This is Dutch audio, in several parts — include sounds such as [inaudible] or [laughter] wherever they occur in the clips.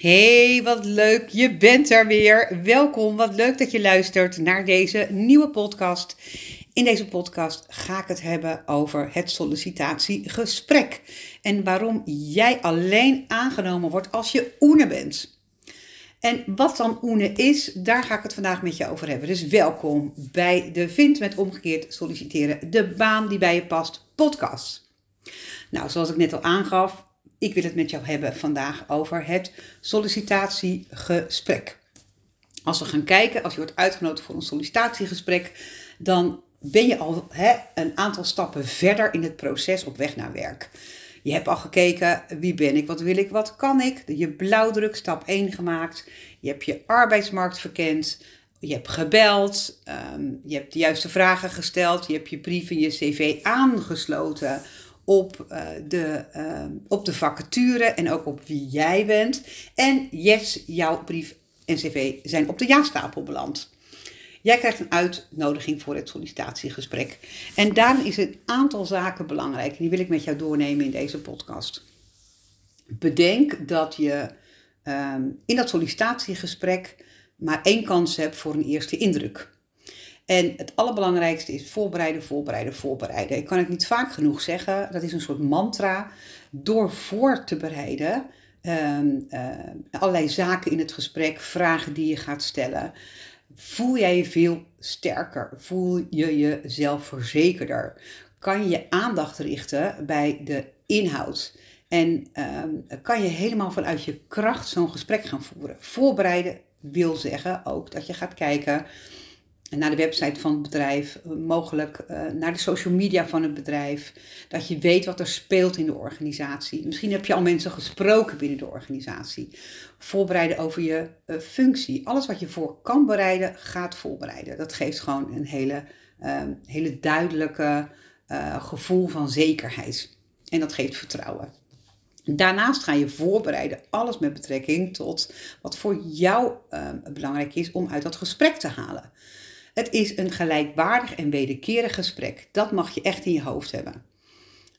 Hey, wat leuk, je bent er weer. Welkom, wat leuk dat je luistert naar deze nieuwe podcast. In deze podcast ga ik het hebben over het sollicitatiegesprek en waarom jij alleen aangenomen wordt als je oene bent. En wat dan oene is, daar ga ik het vandaag met je over hebben. Dus welkom bij de Vind met omgekeerd solliciteren, de baan die bij je past podcast. Nou, zoals ik net al aangaf, ik wil het met jou hebben vandaag over het sollicitatiegesprek. Als we gaan kijken, als je wordt uitgenodigd voor een sollicitatiegesprek, dan ben je al een aantal stappen verder in het proces op weg naar werk. Je hebt al gekeken, wie ben ik, wat wil ik, wat kan ik. Je blauwdruk, stap 1 gemaakt. Je hebt je arbeidsmarkt verkend. Je hebt gebeld. Ehm, je hebt de juiste vragen gesteld. Je hebt je brief en je cv aangesloten op, uh, de, uh, op de vacature en ook op wie jij bent. En yes, jouw brief en cv zijn op de ja-stapel beland. Jij krijgt een uitnodiging voor het sollicitatiegesprek. En daarin is een aantal zaken belangrijk. Die wil ik met jou doornemen in deze podcast. Bedenk dat je um, in dat sollicitatiegesprek maar één kans hebt voor een eerste indruk. En het allerbelangrijkste is voorbereiden, voorbereiden, voorbereiden. Ik kan het niet vaak genoeg zeggen. Dat is een soort mantra. Door voor te bereiden, um, uh, allerlei zaken in het gesprek, vragen die je gaat stellen, voel jij je veel sterker. Voel je jezelf verzekerder. Kan je je aandacht richten bij de inhoud. En um, kan je helemaal vanuit je kracht zo'n gesprek gaan voeren. Voorbereiden wil zeggen ook dat je gaat kijken naar de website van het bedrijf, eh, mogelijk uh, naar de social media van het bedrijf. Dat je weet wat er speelt in de organisatie. Misschien heb je al mensen gesproken binnen de organisatie. Voorbereiden over je uh, functie. Alles wat je voor kan bereiden, gaat voorbereiden. Dat geeft gewoon een hele, hele duidelijke gevoel van zekerheid. En dat geeft vertrouwen. Daarnaast ga je voorbereiden, alles met betrekking tot wat voor jou belangrijk is om uit dat gesprek te halen. Het is een gelijkwaardig en wederkerig gesprek. Dat mag je echt in je hoofd hebben.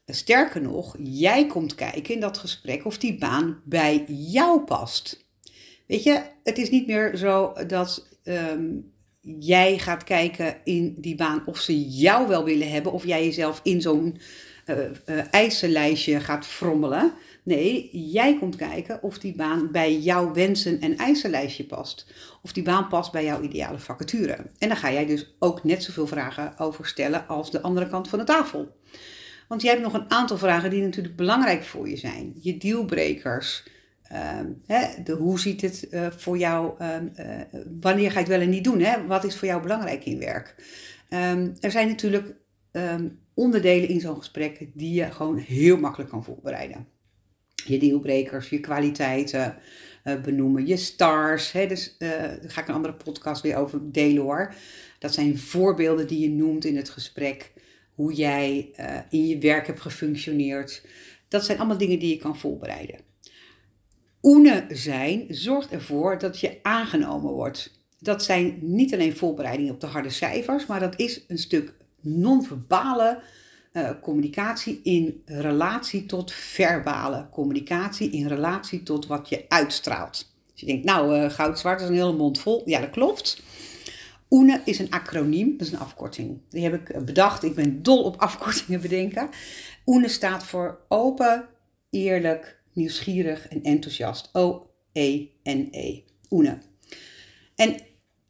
Sterker nog, jij komt kijken in dat gesprek of die baan bij jou past. Weet je, het is niet meer zo dat um, jij gaat kijken in die baan of ze jou wel willen hebben, of jij jezelf in zo'n uh, eisenlijstje gaat frommelen. Nee, jij komt kijken of die baan bij jouw wensen en eisenlijstje past. Of die baan past bij jouw ideale vacature. En dan ga jij dus ook net zoveel vragen over stellen als de andere kant van de tafel. Want jij hebt nog een aantal vragen die natuurlijk belangrijk voor je zijn. Je dealbreakers. Uh, hè, de, hoe ziet het uh, voor jou, uh, wanneer ga je het wel en niet doen? Hè? Wat is voor jou belangrijk in werk? Um, er zijn natuurlijk onderdelen in zo'n gesprek die je gewoon heel makkelijk kan voorbereiden je dealbrekers, je kwaliteiten uh, benoemen, je stars. Hè, dus uh, daar ga ik een andere podcast weer over delen hoor. Dat zijn voorbeelden die je noemt in het gesprek. Hoe jij uh, in je werk hebt gefunctioneerd. Dat zijn allemaal dingen die je kan voorbereiden. Oene zijn zorgt ervoor dat je aangenomen wordt. Dat zijn niet alleen voorbereidingen op de harde cijfers, maar dat is een stuk non-verbale uh, communicatie in relatie tot verbale communicatie, in relatie tot wat je uitstraalt. Dus je denkt, nou, uh, goud-zwart is een hele mond vol. Ja, dat klopt. OENE is een acroniem, dat is een afkorting. Die heb ik eh, bedacht. Ik ben dol op afkortingen bedenken. OENE staat voor open, eerlijk, nieuwsgierig en enthousiast. O-E-N-E. -E. OENE. En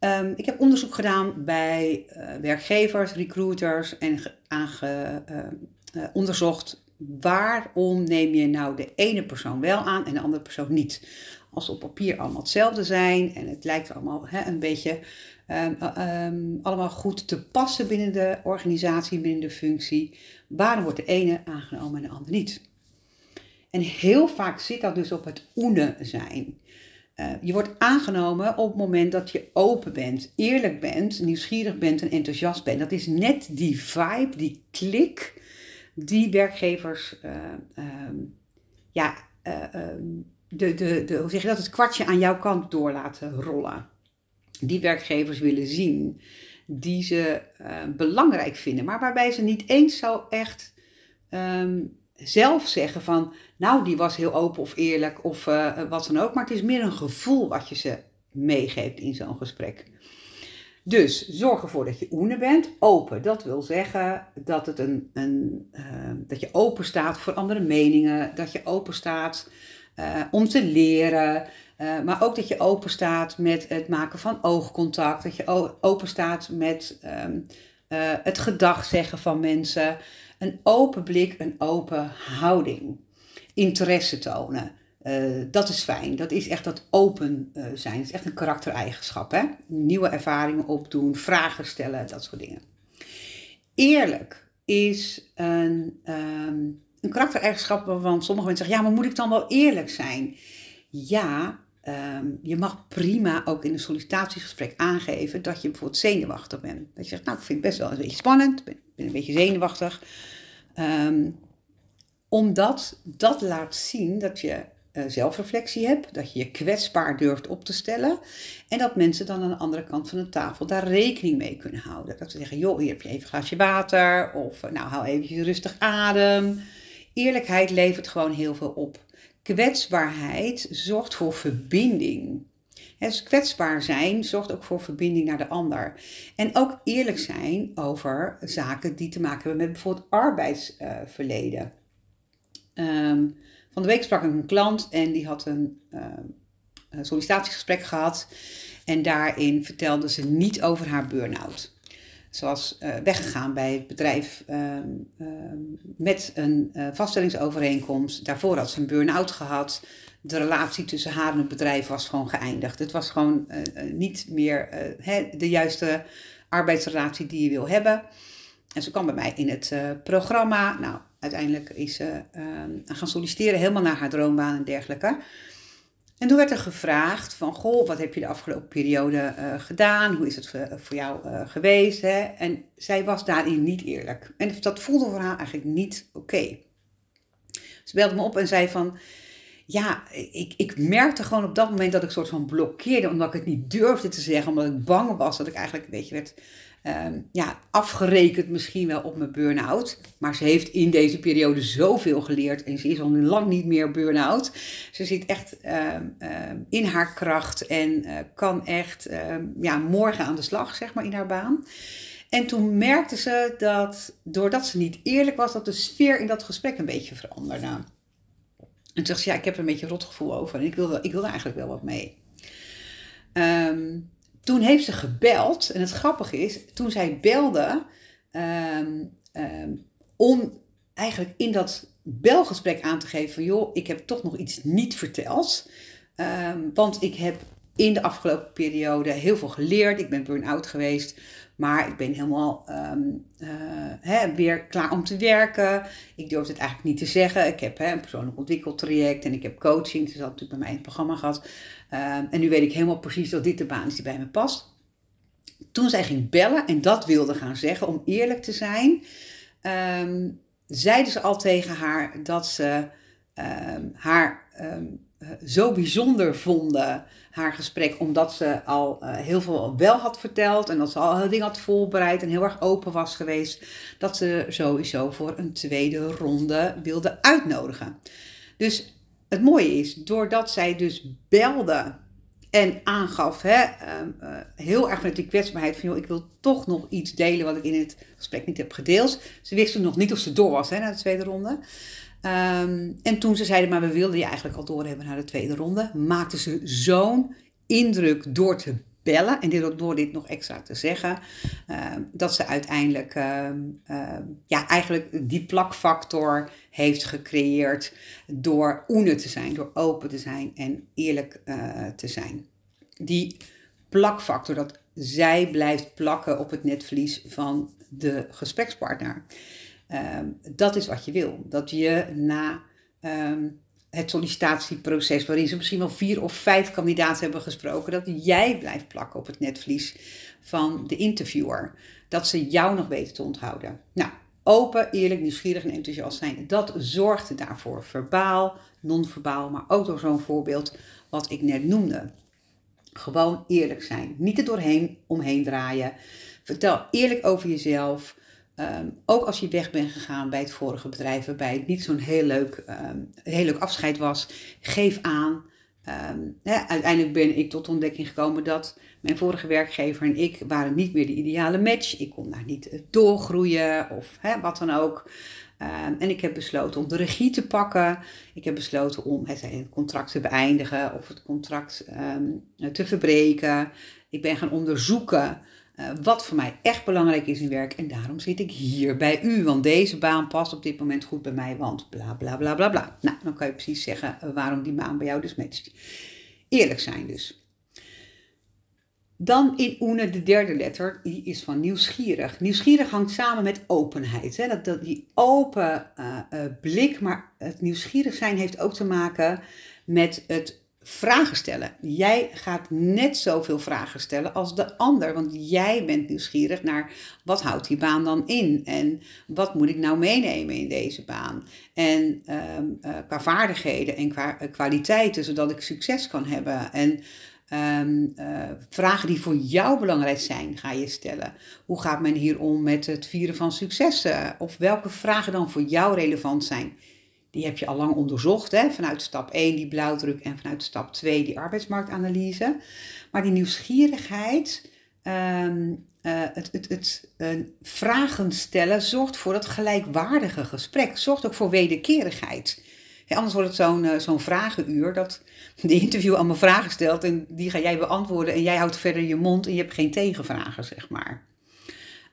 Um, ik heb onderzoek gedaan bij uh, werkgevers, recruiters en aange, uh, uh, onderzocht waarom neem je nou de ene persoon wel aan en de andere persoon niet. Als ze op papier allemaal hetzelfde zijn en het lijkt allemaal hè, een beetje um, um, allemaal goed te passen binnen de organisatie, binnen de functie, waarom wordt de ene aangenomen en de andere niet? En heel vaak zit dat dus op het oene zijn. Uh, je wordt aangenomen op het moment dat je open bent, eerlijk bent, nieuwsgierig bent en enthousiast bent. Dat is net die vibe, die klik die werkgevers, uh, um, ja, uh, um, de, de, de, hoe zeg je dat, het kwartje aan jouw kant door laten rollen. Die werkgevers willen zien, die ze belangrijk vinden, maar waarbij ze niet eens zo echt um, zelf zeggen van, nou, die was heel open of eerlijk of uh, wat dan ook. Maar het is meer een gevoel wat je ze meegeeft in zo'n gesprek. Dus zorg ervoor dat je oene bent. Open, dat wil zeggen dat, het een, een, uh, dat je open staat voor andere meningen. Dat je open staat om te leren. Maar ook dat je open staat met het maken van oogcontact. Dat je open staat met um, het gedag zeggen van mensen. Een open blik, een open houding. Interesse tonen. Uh, dat is fijn. Dat is echt dat open uh, zijn. Dat is echt een karaktereigenschap. Hè? Nieuwe ervaringen opdoen, vragen stellen, dat soort dingen. Eerlijk is een, um, een karaktereigenschap waarvan sommige mensen zeggen: ja, maar moet ik dan wel eerlijk zijn? Ja, um, je mag prima ook in een sollicitatiegesprek aangeven dat je bijvoorbeeld zenuwachtig bent. Dat je zegt: Nou, ik vind het best wel een beetje spannend, een beetje zenuwachtig. Um, omdat dat laat zien dat je uh, zelfreflectie hebt, dat je je kwetsbaar durft op te stellen en dat mensen dan aan de andere kant van de tafel daar rekening mee kunnen houden. Dat ze zeggen, joh, hier heb je even een glaasje water of nou, hou even rustig adem. Eerlijkheid levert gewoon heel veel op. Kwetsbaarheid zorgt voor verbinding. Dus kwetsbaar zijn zorgt ook voor verbinding naar de ander. En ook eerlijk zijn over zaken die te maken hebben met bijvoorbeeld arbeidsverleden. Um, van de week sprak ik een klant en die had een, uh, een sollicitatiegesprek gehad. En daarin vertelde ze niet over haar burn-out. Ze was uh, weggegaan bij het bedrijf uh, met een uh, vaststellingsovereenkomst. Daarvoor had ze een burn-out gehad. De relatie tussen haar en het bedrijf was gewoon geëindigd. Het was gewoon niet meer de juiste arbeidsrelatie die je wil hebben. En ze kwam bij mij in het programma. Nou, uiteindelijk is ze gaan solliciteren, helemaal naar haar droombaan en dergelijke. En toen werd er gevraagd van, goh, wat heb je de afgelopen periode gedaan? Hoe is het voor, jou geweest? En zij was daarin niet eerlijk. En dat voelde voor haar eigenlijk niet oké. Ze belde me op en zei van, ja, ik, ik merkte gewoon op dat moment dat ik soort van blokkeerde, omdat ik het niet durfde te zeggen, omdat ik bang was dat ik eigenlijk een beetje werd um, ja, afgerekend misschien wel op mijn burn-out. Maar ze heeft in deze periode zoveel geleerd en ze is al lang niet meer burn-out. Ze zit echt um, um, in haar kracht en uh, kan echt ja, morgen aan de slag, zeg maar, in haar baan. En toen merkte ze dat, doordat ze niet eerlijk was, dat de sfeer in dat gesprek een beetje veranderde. En toen zegt ze, ja, ik heb er een beetje een rotgevoel over en ik wilde, ik wilde eigenlijk wel wat mee. Um, toen heeft ze gebeld. En het grappige is, toen zij belde, um, um, om eigenlijk in dat belgesprek aan te geven van joh, ik heb toch nog iets niet verteld. Want ik heb in de afgelopen periode heel veel geleerd. Ik ben burn-out geweest. Maar ik ben helemaal um, uh, hè, weer klaar om te werken. Ik durf het eigenlijk niet te zeggen. Ik heb hè, een persoonlijk ontwikkeltraject en ik heb coaching. Dus dat natuurlijk bij mij in programma gehad. Um, en nu weet ik helemaal precies dat dit de baan is die bij me past. Toen zij ging bellen en dat wilde gaan zeggen, om eerlijk te zijn, um, zeiden ze al tegen haar dat ze haar zo bijzonder vonden haar gesprek, omdat ze al uh, heel veel wel had verteld en dat ze al heel dingen had voorbereid en heel erg open was geweest, dat ze sowieso voor een tweede ronde wilde uitnodigen. Dus het mooie is, doordat zij dus belde en aangaf, hè, uh, uh, heel erg met die kwetsbaarheid van, joh, ik wil toch nog iets delen wat ik in het gesprek niet heb gedeeld. Ze wisten nog niet of ze door was hè, naar de tweede ronde. Um, en toen ze zeiden, maar we wilden je eigenlijk al doorhebben naar de tweede ronde, maakte ze zo'n indruk door te bellen en door dit nog extra te zeggen, uh, dat ze uiteindelijk uh, ja, eigenlijk die plakfactor heeft gecreëerd door oene te zijn, door open te zijn en eerlijk eh, te zijn. Die plakfactor, dat zij blijft plakken op het netvlies van de gesprekspartner. Um, dat is wat je wil. Dat je na um, het sollicitatieproces, waarin ze misschien wel vier of vijf kandidaten hebben gesproken, dat jij blijft plakken op het netvlies van de interviewer. Dat ze jou nog weten te onthouden. Nou, open, eerlijk, nieuwsgierig en enthousiast zijn. Dat zorgt daarvoor. Verbaal, non-verbaal, maar ook door zo'n voorbeeld wat ik net noemde. Gewoon eerlijk zijn. Niet er doorheen omheen draaien. Vertel eerlijk over jezelf. Ehm, ook als je weg bent gegaan bij het vorige bedrijf, waarbij het niet zo'n heel leuk, um, heel leuk afscheid was, geef aan. Hè, uiteindelijk ben ik tot ontdekking gekomen dat mijn vorige werkgever en ik waren niet meer de ideale match. Ik kon daar niet doorgroeien of wat dan ook. en ik heb besloten om de regie te pakken. Ik heb besloten om het contract te beëindigen of het contract te verbreken. Ik ben gaan onderzoeken uh, wat voor mij echt belangrijk is in werk. En daarom zit ik hier bij u. Want deze baan past op dit moment goed bij mij. Want bla bla bla bla bla. Nou, dan kan je precies zeggen uh, waarom die baan bij jou dus matcht. Eerlijk zijn dus. Dan in Oene, de derde letter, die is van nieuwsgierig. Nieuwsgierig hangt samen met openheid. Hè? Dat, dat, die open uh, blik, maar het nieuwsgierig zijn heeft ook te maken met het vragen stellen. Jij gaat net zoveel vragen stellen als de ander, want jij bent nieuwsgierig naar wat houdt die baan dan in en wat moet ik nou meenemen in deze baan. En ehm, eh, qua vaardigheden en qua uh, kwaliteiten, zodat ik succes kan hebben. En ehm, eh, vragen die voor jou belangrijk zijn, ga je stellen. Hoe gaat men hier om met het vieren van successen? Of welke vragen dan voor jou relevant zijn? Die heb je al lang onderzocht. Hè? Vanuit stap 1 die blauwdruk en vanuit stap 2 die arbeidsmarktanalyse. Maar die nieuwsgierigheid, um, uh, het, het, het uh, vragen stellen, zorgt voor dat gelijkwaardige gesprek. Zorgt ook voor wederkerigheid. anders wordt het zo'n uh, zo'n vragenuur dat de interview allemaal vragen stelt en die ga jij beantwoorden en jij houdt verder je mond en je hebt geen tegenvragen, zeg maar.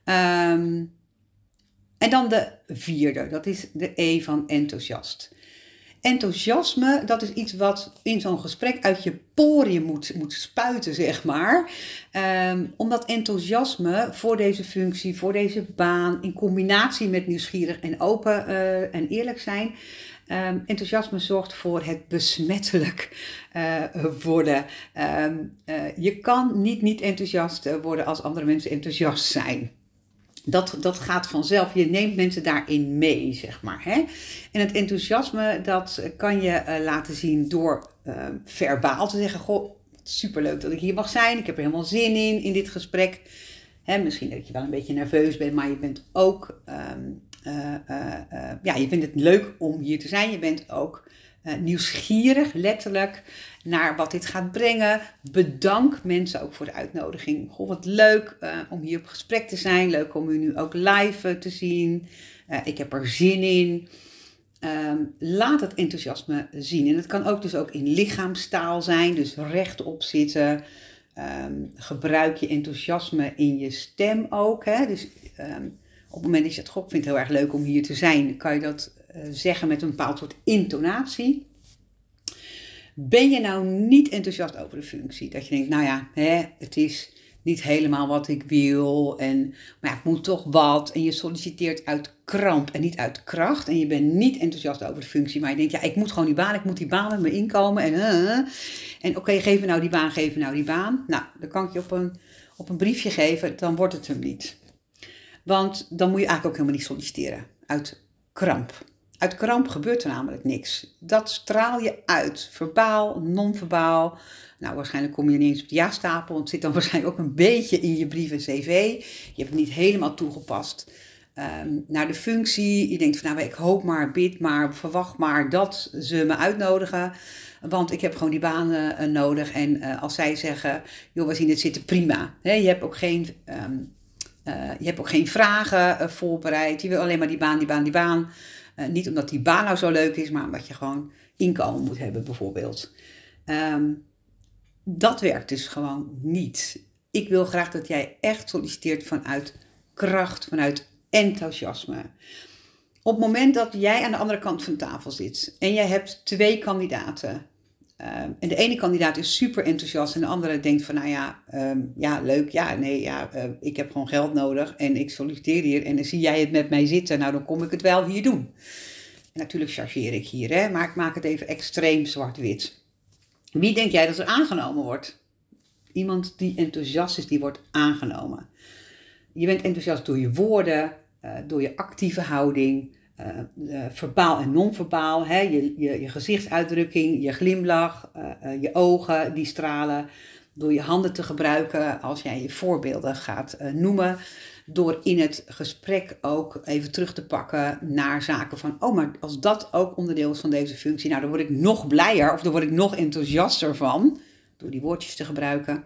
Um, en dan de vierde, dat is de E van enthousiast. Enthousiasme, dat is iets wat in zo'n gesprek uit je poriën moet, moet spuiten, zeg maar. Um, omdat enthousiasme voor deze functie, voor deze baan, in combinatie met nieuwsgierig en open uh, en eerlijk zijn, Um, enthousiasme zorgt voor het besmettelijk uh, worden. Um, uh, je kan niet niet enthousiast worden als andere mensen enthousiast zijn dat, dat gaat vanzelf. Je neemt mensen daarin mee, zeg maar. Hè? En het enthousiasme, dat kan je uh, laten zien door uh, verbaal te zeggen: Goh, superleuk dat ik hier mag zijn. Ik heb er helemaal zin in, in dit gesprek. Hè, misschien dat je wel een beetje nerveus bent, maar je bent ook. Um, uh, ja, je vindt het leuk om hier te zijn. Je bent ook nieuwsgierig, letterlijk naar wat dit gaat brengen. Bedank mensen ook voor de uitnodiging. Goh, wat leuk uh, om hier op gesprek te zijn. Leuk om u nu ook live uh, te zien. Uh, ik heb er zin in. Um, laat het enthousiasme zien. En het kan ook dus ook in lichaamstaal zijn. Dus rechtop zitten. Um, gebruik je enthousiasme in je stem ook. Hè? Dus um, op het moment dat je het god vindt heel erg leuk om hier te zijn, kan je dat zeggen met een bepaald soort intonatie. Ben je nou niet enthousiast over de functie? Dat je denkt, nou ja, hè, het is niet helemaal wat ik wil. En, maar ik moet toch wat. En je solliciteert uit kramp en niet uit kracht. En je bent niet enthousiast over de functie. Maar je denkt, ja, ik moet gewoon die baan. Ik moet die baan met mijn inkomen. En, uh, en oké, geef me nou die baan, geef me nou die baan. Nou, dan kan ik je op een, op een briefje geven. Dan wordt het hem niet. Want dan moet je eigenlijk ook helemaal niet solliciteren. Uit kramp. Uit kramp gebeurt er namelijk niks. Dat straal je uit, verbaal, non-verbaal. Nou, waarschijnlijk kom je niet eens op de ja-stapel, het zit dan [laughs] waarschijnlijk ook een beetje in je brief en cv. Je hebt het niet helemaal toegepast um, naar de functie. Je denkt van, nou, ik hoop maar, bid maar, verwacht maar dat ze me uitnodigen. Want ik heb gewoon die banen uh, nodig. En uh, als zij zeggen, joh, we zien het zitten prima. Je hebt ook geen... Um, uh, je hebt ook geen vragen voorbereid. Je wil alleen maar die baan, die baan, die baan. Uh, niet omdat die baan nou zo leuk is, maar omdat je gewoon inkomen moet hebben, bijvoorbeeld. Um, dat werkt dus gewoon niet. Ik wil graag dat jij echt solliciteert vanuit kracht, vanuit enthousiasme. Op het moment dat jij aan de andere kant van tafel zit en jij hebt twee kandidaten Um, en de ene kandidaat is super enthousiast en de andere denkt van, nou ja, um, ja, leuk, ja, nee, ja, uh, ik heb gewoon geld nodig en ik solliciteer hier en dan zie jij het met mij zitten, nou dan kom ik het wel hier doen. En natuurlijk chargeer ik hier, hè, maar ik maak het even extreem zwart-wit. Wie denk jij dat er aangenomen wordt? Iemand die enthousiast is, die wordt aangenomen. Je bent enthousiast door je woorden, uh, door je actieve houding, uh, verbaal en non-verbaal. Je, je, je gezichtsuitdrukking, je glimlach, uh, je ogen die stralen. door je handen te gebruiken als jij je voorbeelden gaat noemen. Door in het gesprek ook even terug te pakken naar zaken van, oh, maar als dat ook onderdeel is van deze functie, nou dan word ik nog blijer of dan word ik nog enthousiaster van. Door die woordjes te gebruiken.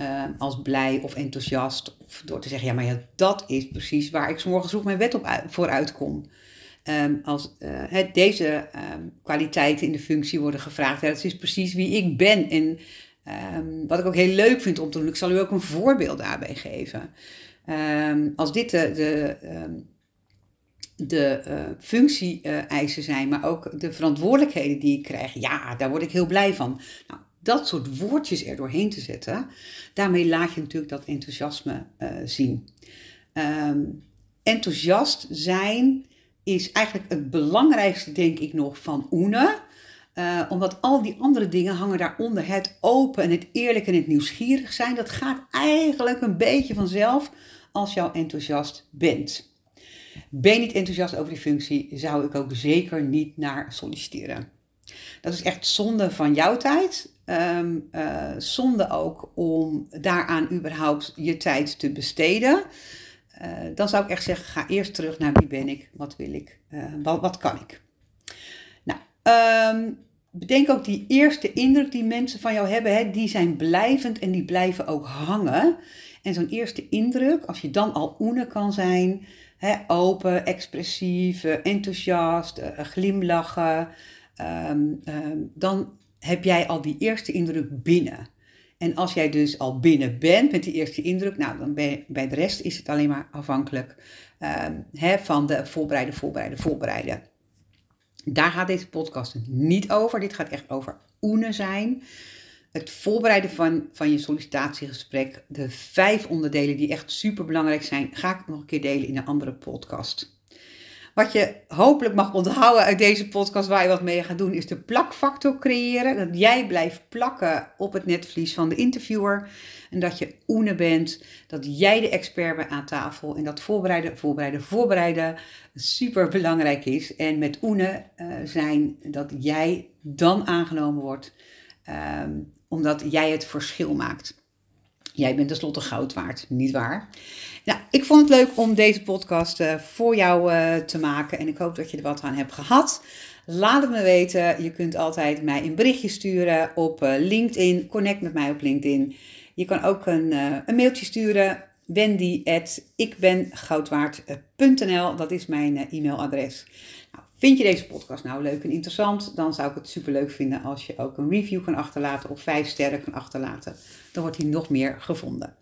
Uh, als blij of enthousiast. Of door te zeggen, ja, maar ja, dat is precies waar ik s morgens vroeg mijn wet op uit, voor uitkom. Um, als uh, deze um, kwaliteiten in de functie worden gevraagd, ja, dat is precies wie ik ben. En um, wat ik ook heel leuk vind om te doen, ik zal u ook een voorbeeld daarbij geven. als dit de, de, de uh, functie-eisen zijn, maar ook de verantwoordelijkheden die ik krijg, ja, daar word ik heel blij van. Nou, dat soort woordjes er doorheen te zetten, daarmee laat je natuurlijk dat enthousiasme uh, zien. enthousiast zijn is eigenlijk het belangrijkste, denk ik nog, van Oene. Uh, omdat al die andere dingen hangen daaronder. Het open en het eerlijk en het nieuwsgierig zijn. Dat gaat eigenlijk een beetje vanzelf als jou enthousiast bent. Ben je niet enthousiast over die functie, zou ik ook zeker niet naar solliciteren. Dat is echt zonde van jouw tijd. Um, zonde ook om daaraan überhaupt je tijd te besteden. Uh, dan zou ik echt zeggen, ga eerst terug naar wie ben ik, wat wil ik, uh, wat, wat, kan ik. Nou, um, bedenk ook die eerste indruk die mensen van jou hebben, hè, die zijn blijvend en die blijven ook hangen. En zo'n eerste indruk, als je dan al oene kan zijn, hè, open, expressief, enthousiast, glimlachen, um, dan heb jij al die eerste indruk binnen. En als jij dus al binnen bent met die eerste indruk, nou dan ben bij de rest is het alleen maar afhankelijk uh, hè, van de voorbereiden, voorbereiden, voorbereiden. Daar gaat deze podcast niet over. Dit gaat echt over oenen zijn. Het voorbereiden van, van je sollicitatiegesprek. De vijf onderdelen die echt super belangrijk zijn, ga ik nog een keer delen in een andere podcast. Wat je hopelijk mag onthouden uit deze podcast waar je wat mee gaat doen, is de plakfactor creëren. Dat jij blijft plakken op het netvlies van de interviewer. En dat je oene bent, dat jij de expert bent aan tafel. En dat voorbereiden, voorbereiden, voorbereiden super belangrijk is. En met oene uh, zijn dat jij dan aangenomen wordt, um, omdat jij het verschil maakt. Jij bent tenslotte goud waard, niet waar? Nou, ik vond het leuk om deze podcast uh, voor jou uh, te maken en ik hoop dat je er wat aan hebt gehad. Laat het me weten. Je kunt altijd mij een berichtje sturen op uh, LinkedIn. Connect met mij op LinkedIn. Je kan ook een, een mailtje sturen. Wendy@ikbengoudwaard.nl. Dat is mijn e-mailadres. Nou, vind je deze podcast nou leuk en interessant? Dan zou ik het super leuk vinden als je ook een review kan achterlaten of vijf sterren kan achterlaten. Dan wordt hij nog meer gevonden.